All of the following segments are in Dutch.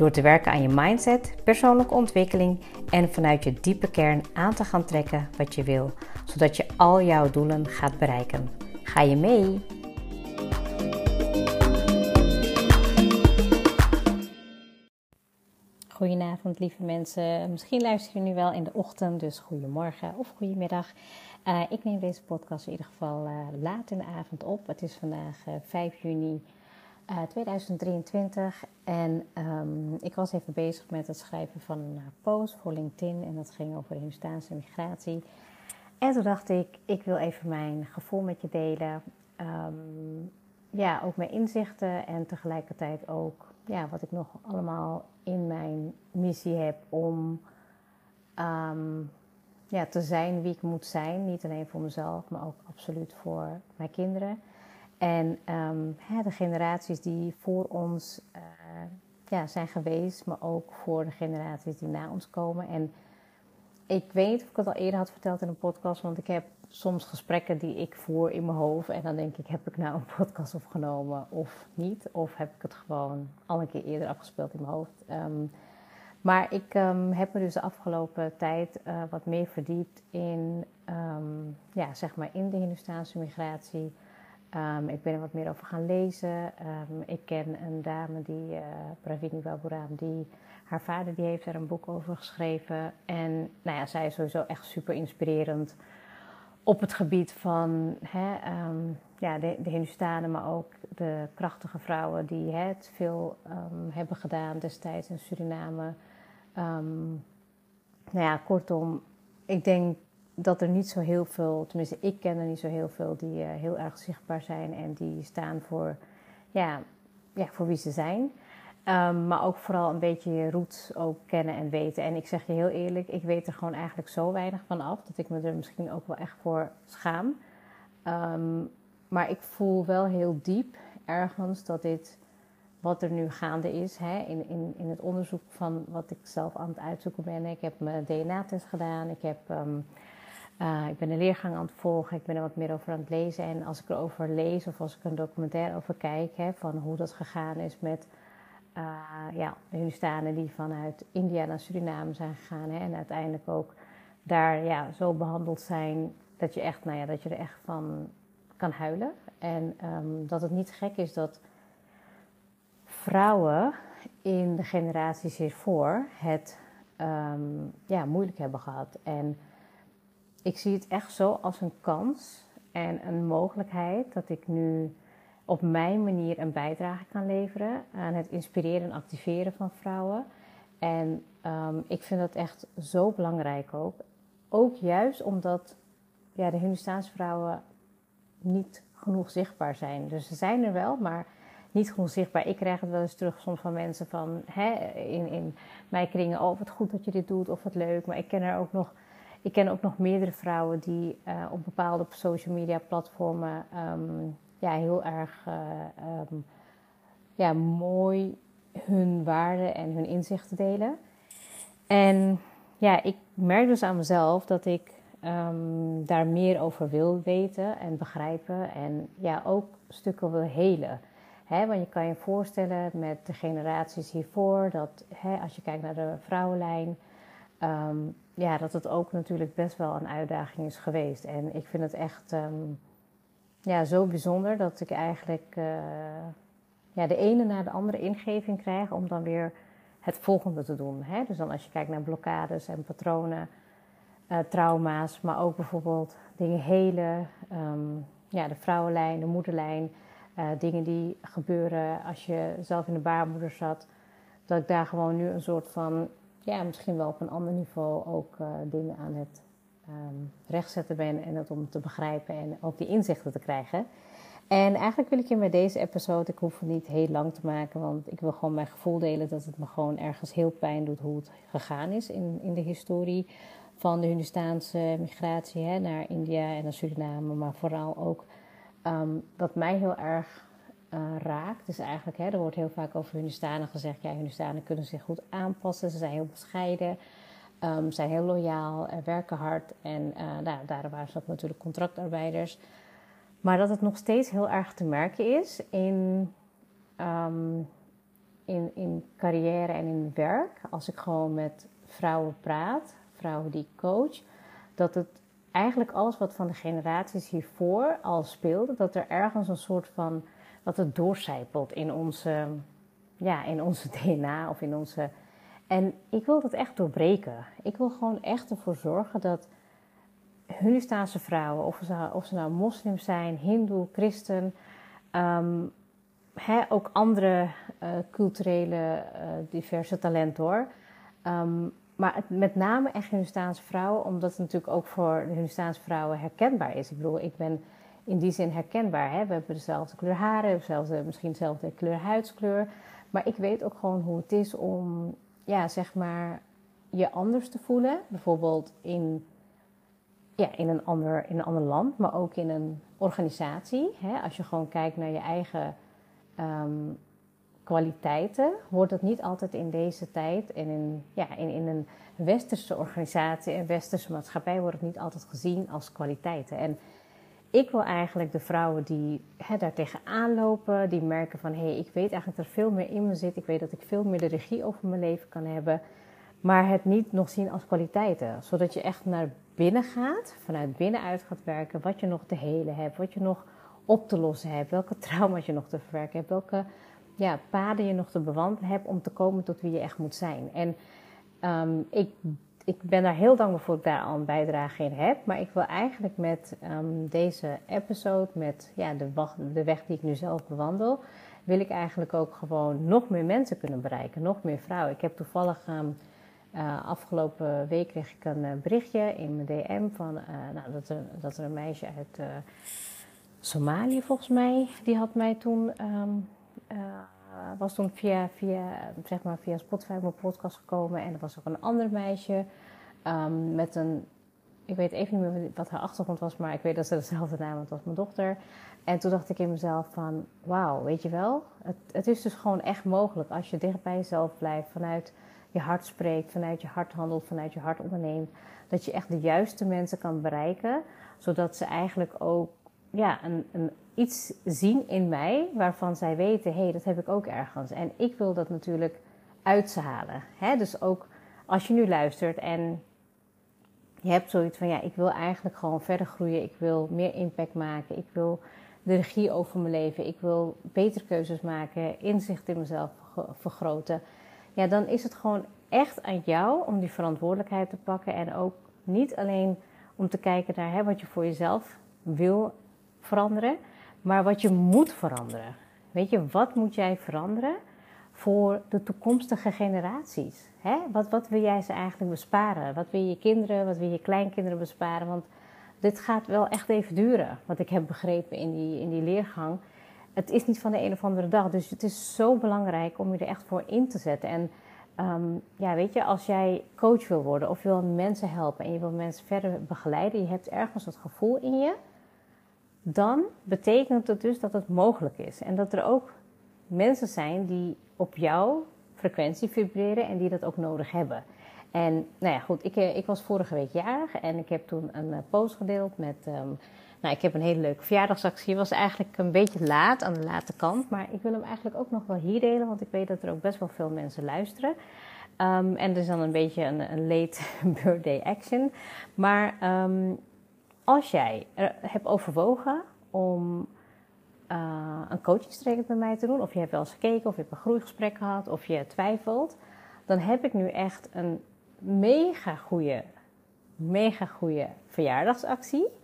Door te werken aan je mindset, persoonlijke ontwikkeling en vanuit je diepe kern aan te gaan trekken wat je wil, zodat je al jouw doelen gaat bereiken. Ga je mee? Goedenavond, lieve mensen. Misschien luister je nu wel in de ochtend, dus goedemorgen of goedemiddag. Uh, ik neem deze podcast in ieder geval uh, laat in de avond op. Het is vandaag uh, 5 juni 2023 en um, ik was even bezig met het schrijven van een post voor LinkedIn en dat ging over Hindustaanse migratie. En toen dacht ik, ik wil even mijn gevoel met je delen. Um, ja, ook mijn inzichten en tegelijkertijd ook ja, wat ik nog allemaal in mijn missie heb om um, ja, te zijn wie ik moet zijn. Niet alleen voor mezelf, maar ook absoluut voor mijn kinderen. En hè, de generaties die voor ons uh, ja, zijn geweest, maar ook voor de generaties die na ons komen. En ik weet of ik het al eerder had verteld in een podcast, want ik heb soms gesprekken die ik voer in mijn hoofd. En dan denk ik, heb ik nou een podcast opgenomen of niet? Of heb ik het gewoon al een keer eerder afgespeeld in mijn hoofd? Um, maar ik um, heb me dus de afgelopen tijd uh, wat meer verdiept in, ja, zeg maar in de Hindustaanse migratie. Um, ik ben er wat meer over gaan lezen. ik ken een dame, die, uh, Pravini Baburam, die haar vader die heeft er een boek over geschreven. En nou ja, zij is sowieso echt super inspirerend op het gebied van hè, ja, de, de Hindustanen, maar ook de krachtige vrouwen die hè, het veel hebben gedaan destijds in Suriname. Nou ja, kortom, ik denk dat er niet zo heel veel, tenminste ik ken er niet zo heel veel die uh, heel erg zichtbaar zijn en die staan voor, ja, ja, voor wie ze zijn. Um, maar ook vooral een beetje je roots ook kennen en weten. En ik zeg je heel eerlijk, ik weet er gewoon eigenlijk zo weinig van af dat ik me er misschien ook wel echt voor schaam. Um, maar ik voel wel heel diep ergens dat dit wat er nu gaande is hè, in, in, in het onderzoek van wat ik zelf aan het uitzoeken ben. Ik heb mijn DNA-test gedaan, ik, heb, um, uh, ik ben een leergang aan het volgen, ik ben er wat meer over aan het lezen. En als ik erover lees of als ik een documentaire over kijk, hè, van hoe dat gegaan is met uh, ja, de Hindustanen die vanuit India naar Suriname zijn gegaan. Hè, en uiteindelijk ook daar ja, zo behandeld zijn dat je, echt, nou ja, dat je er echt van kan huilen. En um, dat het niet gek is dat vrouwen in de generaties hiervoor het um, ja, moeilijk hebben gehad. En ik zie het echt zo als een kans en een mogelijkheid dat ik nu op mijn manier een bijdrage kan leveren aan het inspireren en activeren van vrouwen. En um, ik vind dat echt zo belangrijk ook. Ook juist omdat ja, de Hindustaanse vrouwen niet genoeg zichtbaar zijn. Dus ze zijn er wel, maar niet genoeg zichtbaar. Ik krijg het wel eens terug soms van mensen van hè, in, in mijn kringen. Oh, wat goed dat je dit doet of wat leuk. Maar ik ken er ook nog, ik ken ook nog meerdere vrouwen die uh, op bepaalde social media platformen um, ja, heel erg uh, um, ja, mooi hun waarden en hun inzichten delen. En ja, ik merk dus aan mezelf dat ik um, daar meer over wil weten en begrijpen. En ja, ook stukken wil helen want je kan je voorstellen met de generaties hiervoor, dat als je kijkt naar de vrouwenlijn, um, ja, dat het ook natuurlijk best wel een uitdaging is geweest. En ik vind het echt um, ja, zo bijzonder dat ik eigenlijk uh, ja, de ene na de andere ingeving krijg om dan weer het volgende te doen. Hè? Dus dan als je kijkt naar blokkades en patronen, uh, trauma's, maar ook bijvoorbeeld dingen helen, um, ja, de vrouwenlijn, de moederlijn. Uh, dingen die gebeuren als je zelf in de baarmoeder zat. Dat ik daar gewoon nu een soort van, ja, misschien wel op een ander niveau ook uh, dingen aan het um, rechtzetten ben. En het om te begrijpen en ook die inzichten te krijgen. En eigenlijk wil ik je met deze episode, ik hoef het niet heel lang te maken, want ik wil gewoon mijn gevoel delen dat het me gewoon ergens heel pijn doet hoe het gegaan is in, in de historie van de Hindustaanse migratie hè, naar India en naar Suriname, maar vooral ook um, wat mij heel erg uh, raakt. Dus eigenlijk, hè, er wordt heel vaak over Hindustanen gezegd, ja, Hindustanen kunnen zich goed aanpassen, ze zijn heel bescheiden. Um, zijn heel loyaal, en werken hard en uh, nou, daar waren ze natuurlijk contractarbeiders. Maar dat het nog steeds heel erg te merken is in, um, in, in carrière en in werk. Als ik gewoon met vrouwen praat, vrouwen die ik coach, dat het eigenlijk alles wat van de generaties hiervoor al speelde, dat er ergens een soort van, dat het doorcijpelt in onze, ja, in onze DNA of in onze. En ik wil dat echt doorbreken. Ik wil gewoon echt ervoor zorgen dat Hindustaanse vrouwen, of ze, of ze nou moslim zijn, hindoe, christen, um, ook andere uh, culturele, uh, diverse talenten hoor. Um, maar met name echt Hindustaanse vrouwen, omdat het natuurlijk ook voor de vrouwen herkenbaar is. Ik bedoel, ik ben in die zin herkenbaar. Hè? We hebben dezelfde kleur haren, misschien dezelfde kleur huidskleur. Maar ik weet ook gewoon hoe het is om, ja, zeg maar, je anders te voelen. Bijvoorbeeld in ja, in, een ander, in een ander land, maar ook in een organisatie. Hè? Als je gewoon kijkt naar je eigen um, kwaliteiten, wordt het niet altijd in deze tijd en in, ja, in, in een westerse organisatie en westerse maatschappij wordt het niet altijd gezien als kwaliteiten. En ik wil eigenlijk de vrouwen die hè, daar tegenaan lopen, die merken van hé, hey, ik weet eigenlijk dat er veel meer in me zit, ik weet dat ik veel meer de regie over mijn leven kan hebben, maar het niet nog zien als kwaliteiten. Zodat je echt naar binnen gaat, vanuit binnenuit gaat werken, wat je nog te helen hebt, wat je nog op te lossen hebt, welke trauma's je nog te verwerken hebt, welke ja, paden je nog te bewandelen hebt om te komen tot wie je echt moet zijn. En um, ik, ik ben daar heel dankbaar voor dat ik daar al een bijdrage in heb. Maar ik wil eigenlijk met um, deze episode, met ja, de, de weg die ik nu zelf bewandel, wil ik eigenlijk ook gewoon nog meer mensen kunnen bereiken, nog meer vrouwen. Ik heb toevallig um, uh, afgelopen week kreeg ik een uh, berichtje in mijn DM van uh, nou, dat, er, dat er een meisje uit Somalië volgens mij, die had mij toen, um, was toen via, via, zeg maar via Spotify op mijn podcast gekomen. En er was ook een ander meisje um, met een, ik weet even niet meer wat haar achtergrond was, maar ik weet dat ze dezelfde naam had als mijn dochter. En toen dacht ik in mezelf van, wauw, weet je wel, het, het is dus gewoon echt mogelijk als je dicht bij jezelf blijft vanuit je hart spreekt, vanuit je hart handelt, vanuit je hart onderneemt. Dat je echt de juiste mensen kan bereiken, zodat ze eigenlijk ook ja, een, een, iets zien in mij waarvan zij weten: hé, hey, dat heb ik ook ergens. En ik wil dat natuurlijk uit halen. Hè? Dus ook als je nu luistert en je hebt zoiets van: ja, ik wil eigenlijk gewoon verder groeien, ik wil meer impact maken, ik wil de regie over mijn leven, ik wil betere keuzes maken, inzicht in mezelf vergroten ja, dan is het gewoon echt aan jou om die verantwoordelijkheid te pakken. En ook niet alleen om te kijken naar hè, wat je voor jezelf wil veranderen, maar wat je moet veranderen. Weet je, wat moet jij veranderen voor de toekomstige generaties? Hè? Wat, wat wil jij ze eigenlijk besparen? Wat wil je kinderen, wat wil je kleinkinderen besparen? Want dit gaat wel echt even duren, wat ik heb begrepen in die, in die leergang het is niet van de een of andere dag. Dus het is zo belangrijk om je er echt voor in te zetten. En um, ja, weet je, als jij coach wil worden of wil mensen helpen en je wil mensen verder begeleiden, je hebt ergens dat gevoel in je, dan betekent het dus dat het mogelijk is. En dat er ook mensen zijn die op jouw frequentie vibreren en die dat ook nodig hebben. En nou ja, goed, ik, eh, ik was vorige week jarig en ik heb toen een eh, post gedeeld met um, nou, ik heb een hele leuke verjaardagsactie. Was eigenlijk een beetje laat, aan de late kant. Maar ik wil hem eigenlijk ook nog wel hier delen, want ik weet dat er ook best wel veel mensen luisteren. Um, en is dan een beetje een, een late birthday action. Maar um, als jij er hebt overwogen om uh, een coachingstraject bij mij te doen, of je hebt wel eens gekeken, of je hebt een groeigesprek gehad, of je twijfelt, dan heb ik nu echt een mega goede, mega goede verjaardagsactie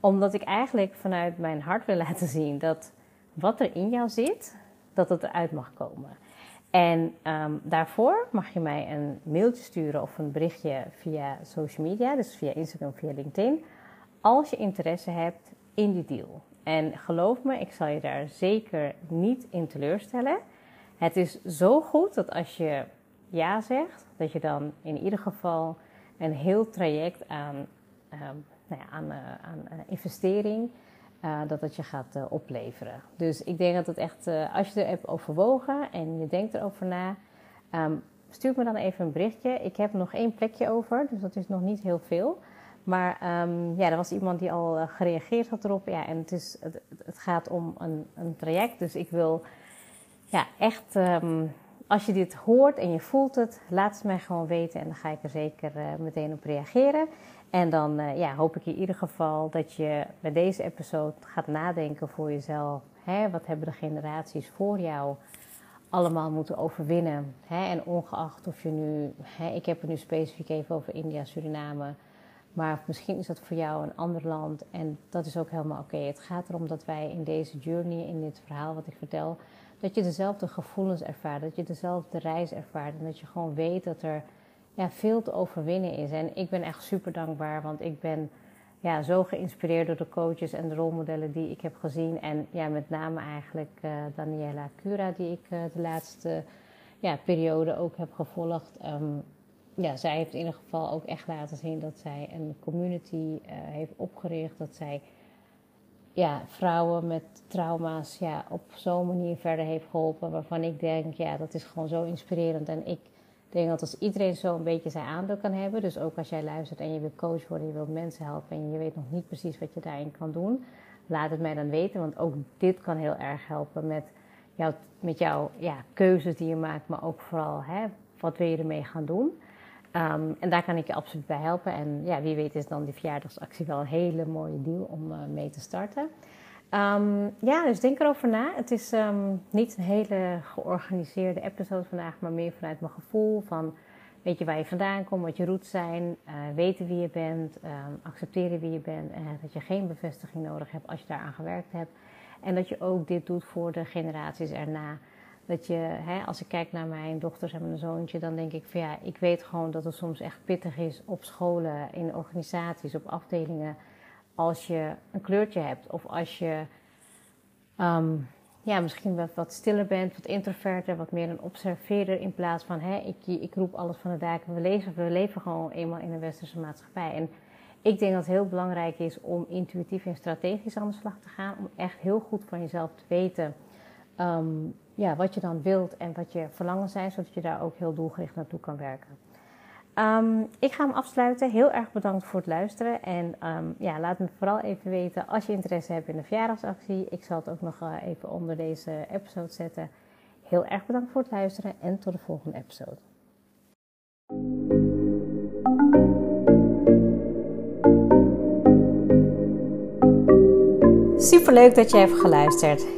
omdat ik eigenlijk vanuit mijn hart wil laten zien dat wat er in jou zit, dat het eruit mag komen. En um, daarvoor mag je mij een mailtje sturen of een berichtje via social media, dus via Instagram, via LinkedIn. Als je interesse hebt in die deal. En geloof me, ik zal je daar zeker niet in teleurstellen. Het is zo goed dat als je ja zegt, dat je dan in ieder geval een heel traject aan, uh, nou ja, aan, uh, aan uh, investering, dat het je gaat opleveren. Dus ik denk dat het echt, als je er hebt overwogen en je denkt erover na, um, stuur me dan even een berichtje. Ik heb nog één plekje over, dus dat is nog niet heel veel. Maar um, ja, er was iemand die al gereageerd had erop. Ja, en het, is, het, gaat om een, een, traject. Dus ik wil ja, echt um, als je dit hoort en je voelt het, laat het mij gewoon weten en dan ga ik er zeker uh, meteen op reageren. En dan uh, ja, hoop ik in ieder geval dat je bij deze episode gaat nadenken voor jezelf. Hè, wat hebben de generaties voor jou allemaal moeten overwinnen? Hè? En ongeacht of je nu, hè, ik heb het nu specifiek even over India, Suriname. Maar misschien is dat voor jou een ander land en dat is ook helemaal oké. Het gaat erom dat wij in deze journey, in dit verhaal wat ik vertel, dat je dezelfde gevoelens ervaart, dat je dezelfde reis ervaart en dat je gewoon weet dat er ja, veel te overwinnen is. En ik ben echt super dankbaar, want ik ben ja, zo geïnspireerd door de coaches en de rolmodellen die ik heb gezien. En ja, met name eigenlijk uh, Daniela Cura, die ik uh, de laatste ja, periode ook heb gevolgd. Um, ja, zij heeft in ieder geval ook echt laten zien dat zij een community uh, heeft opgericht. Dat zij ja, vrouwen met trauma's ja, op zo'n manier verder heeft geholpen. Waarvan ik denk, ja, dat is gewoon zo inspirerend. En ik denk dat als iedereen zo een beetje zijn aandeel kan hebben. Dus ook als jij luistert en je wil coach worden, je wilt mensen helpen en je weet nog niet precies wat je daarin kan doen. Laat het mij dan weten, want ook dit kan heel erg helpen met, jou, met jouw ja, keuzes die je maakt. Maar ook vooral, hè, wat wil je ermee gaan doen? Um, en daar kan ik je absoluut bij helpen. En ja, wie weet is dan die verjaardagsactie wel een hele mooie deal om uh, mee te starten. Um, ja, dus denk erover na. Het is um, niet een hele georganiseerde episode vandaag, maar meer vanuit mijn gevoel van... Weet je waar je vandaan komt, wat je roots zijn, uh, weten wie je bent, accepteren wie je bent. En dat je geen bevestiging nodig hebt als je daaraan gewerkt hebt. En dat je ook dit doet voor de generaties erna. Dat je, hè, als ik kijk naar mijn dochters en mijn zoontje, dan denk ik van ja, ik weet gewoon dat het soms echt pittig is op scholen, in organisaties, op afdelingen. Als je een kleurtje hebt of als je um, ja, misschien wat, wat stiller bent, wat introverter, wat meer een observeerder in plaats van hè, ik, ik roep alles van de daken. We leven, we leven gewoon eenmaal in een westerse maatschappij. En ik denk dat het heel belangrijk is om intuïtief en strategisch aan de slag te gaan. Om echt heel goed van jezelf te weten um, ja, wat je dan wilt en wat je verlangen zijn, zodat je daar ook heel doelgericht naartoe kan werken. Um, ik ga hem afsluiten. Heel erg bedankt voor het luisteren. En um, ja, laat me vooral even weten als je interesse hebt in de verjaardagsactie. Ik zal het ook nog uh, even onder deze episode zetten. Heel erg bedankt voor het luisteren en tot de volgende episode. Super leuk dat je hebt geluisterd.